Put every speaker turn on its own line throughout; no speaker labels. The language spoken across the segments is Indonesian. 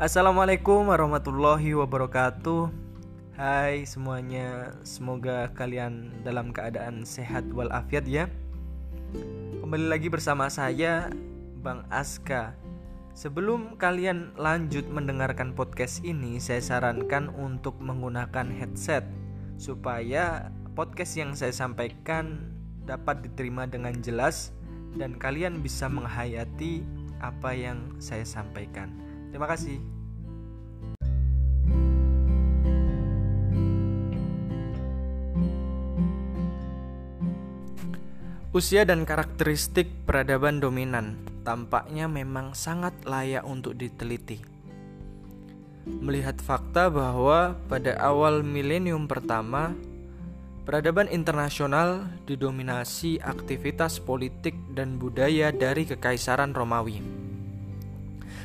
Assalamualaikum warahmatullahi wabarakatuh. Hai semuanya Semoga kalian dalam keadaan sehat walafiat ya. Kembali lagi bersama saya Bang Aska. Sebelum kalian lanjut mendengarkan podcast ini Saya sarankan untuk menggunakan headset Supaya podcast yang saya sampaikan dapat diterima dengan jelas Dan kalian bisa menghayati apa yang saya sampaikan Terima kasih. Usia dan karakteristik peradaban dominan tampaknya memang sangat layak untuk diteliti. Melihat fakta bahwa pada awal milenium pertama, peradaban internasional didominasi aktivitas politik dan budaya dari Kekaisaran Romawi.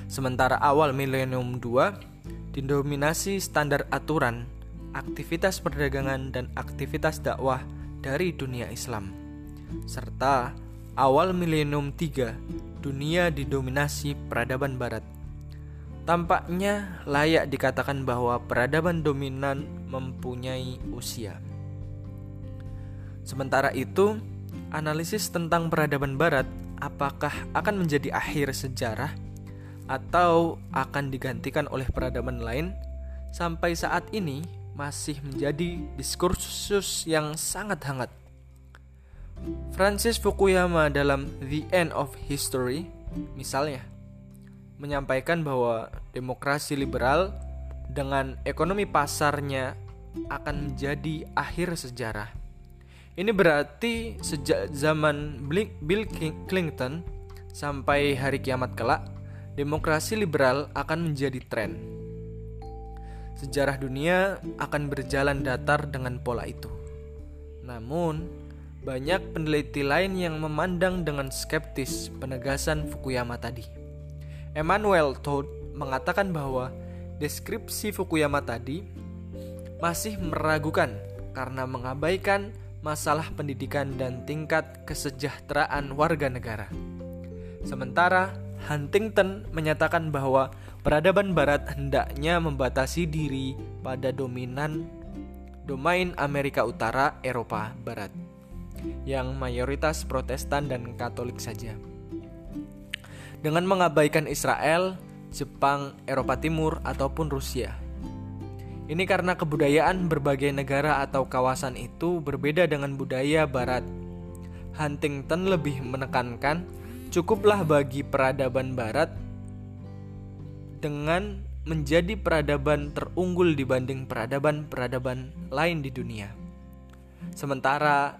Sementara awal milenium 2 didominasi standar aturan, aktivitas perdagangan dan aktivitas dakwah dari dunia Islam. Serta awal milenium 3 dunia didominasi peradaban barat. Tampaknya layak dikatakan bahwa peradaban dominan mempunyai usia. Sementara itu, analisis tentang peradaban barat apakah akan menjadi akhir sejarah atau akan digantikan oleh peradaban lain sampai saat ini masih menjadi diskursus yang sangat hangat. Francis Fukuyama dalam The End of History misalnya menyampaikan bahwa demokrasi liberal dengan ekonomi pasarnya akan menjadi akhir sejarah. Ini berarti sejak zaman Bill Clinton sampai hari kiamat kelak demokrasi liberal akan menjadi tren. Sejarah dunia akan berjalan datar dengan pola itu. Namun, banyak peneliti lain yang memandang dengan skeptis penegasan Fukuyama tadi. Emmanuel Todd mengatakan bahwa deskripsi Fukuyama tadi masih meragukan karena mengabaikan masalah pendidikan dan tingkat kesejahteraan warga negara. Sementara Huntington menyatakan bahwa peradaban barat hendaknya membatasi diri pada dominan domain Amerika Utara Eropa Barat yang mayoritas Protestan dan Katolik saja. Dengan mengabaikan Israel, Jepang, Eropa Timur ataupun Rusia. Ini karena kebudayaan berbagai negara atau kawasan itu berbeda dengan budaya barat. Huntington lebih menekankan Cukuplah bagi peradaban barat dengan menjadi peradaban terunggul dibanding peradaban-peradaban lain di dunia. Sementara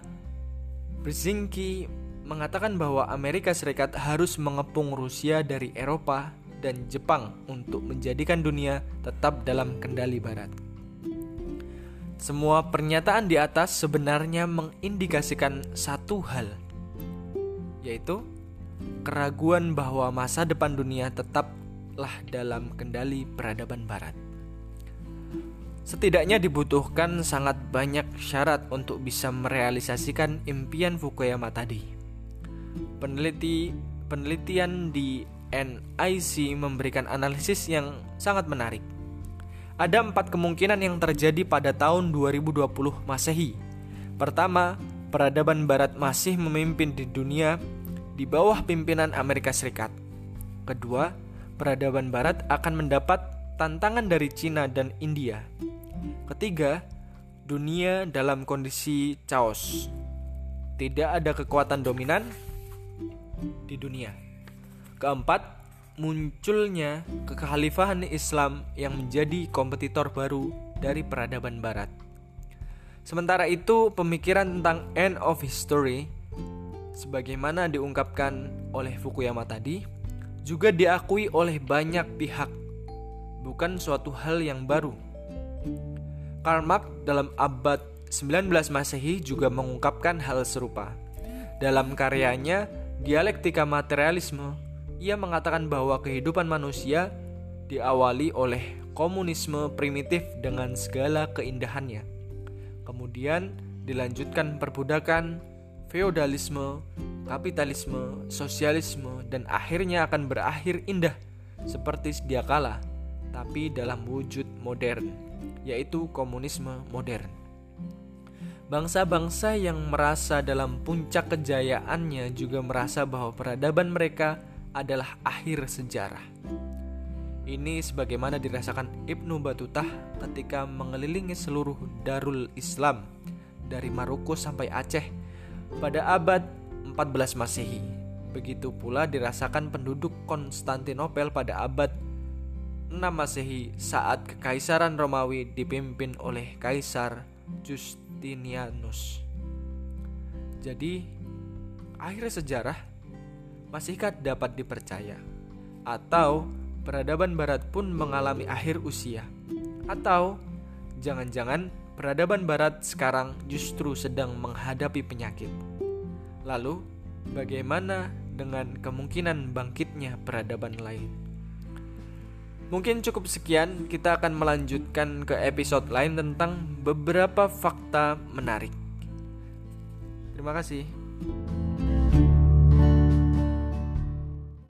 Brzezinski mengatakan bahwa Amerika Serikat harus mengepung Rusia dari Eropa dan Jepang untuk menjadikan dunia tetap dalam kendali barat. Semua pernyataan di atas sebenarnya mengindikasikan satu hal, yaitu keraguan bahwa masa depan dunia tetaplah dalam kendali peradaban barat. Setidaknya dibutuhkan sangat banyak syarat untuk bisa merealisasikan impian Fukuyama tadi. Peneliti penelitian di NIC memberikan analisis yang sangat menarik. Ada empat kemungkinan yang terjadi pada tahun 2020 Masehi. Pertama, peradaban barat masih memimpin di dunia di bawah pimpinan Amerika Serikat. Kedua, peradaban barat akan mendapat tantangan dari Cina dan India. Ketiga, dunia dalam kondisi chaos. Tidak ada kekuatan dominan di dunia. Keempat, munculnya kekhalifahan Islam yang menjadi kompetitor baru dari peradaban barat. Sementara itu, pemikiran tentang end of history sebagaimana diungkapkan oleh Fukuyama tadi, juga diakui oleh banyak pihak, bukan suatu hal yang baru. Karl Marx dalam abad 19 Masehi juga mengungkapkan hal serupa. Dalam karyanya Dialektika Materialisme, ia mengatakan bahwa kehidupan manusia diawali oleh komunisme primitif dengan segala keindahannya. Kemudian dilanjutkan perbudakan, feodalisme, kapitalisme, sosialisme, dan akhirnya akan berakhir indah seperti sedia kala. tapi dalam wujud modern, yaitu komunisme modern. Bangsa-bangsa yang merasa dalam puncak kejayaannya juga merasa bahwa peradaban mereka adalah akhir sejarah. Ini sebagaimana dirasakan Ibnu Batutah ketika mengelilingi seluruh Darul Islam dari Maroko sampai Aceh pada abad 14 Masehi. Begitu pula dirasakan penduduk Konstantinopel pada abad 6 Masehi saat Kekaisaran Romawi dipimpin oleh Kaisar Justinianus. Jadi, akhir sejarah masihkah dapat dipercaya? Atau peradaban barat pun mengalami akhir usia. Atau jangan-jangan peradaban barat sekarang justru sedang menghadapi penyakit. Lalu, bagaimana dengan kemungkinan bangkitnya peradaban lain? Mungkin cukup sekian, kita akan melanjutkan ke episode lain tentang beberapa fakta menarik. Terima kasih.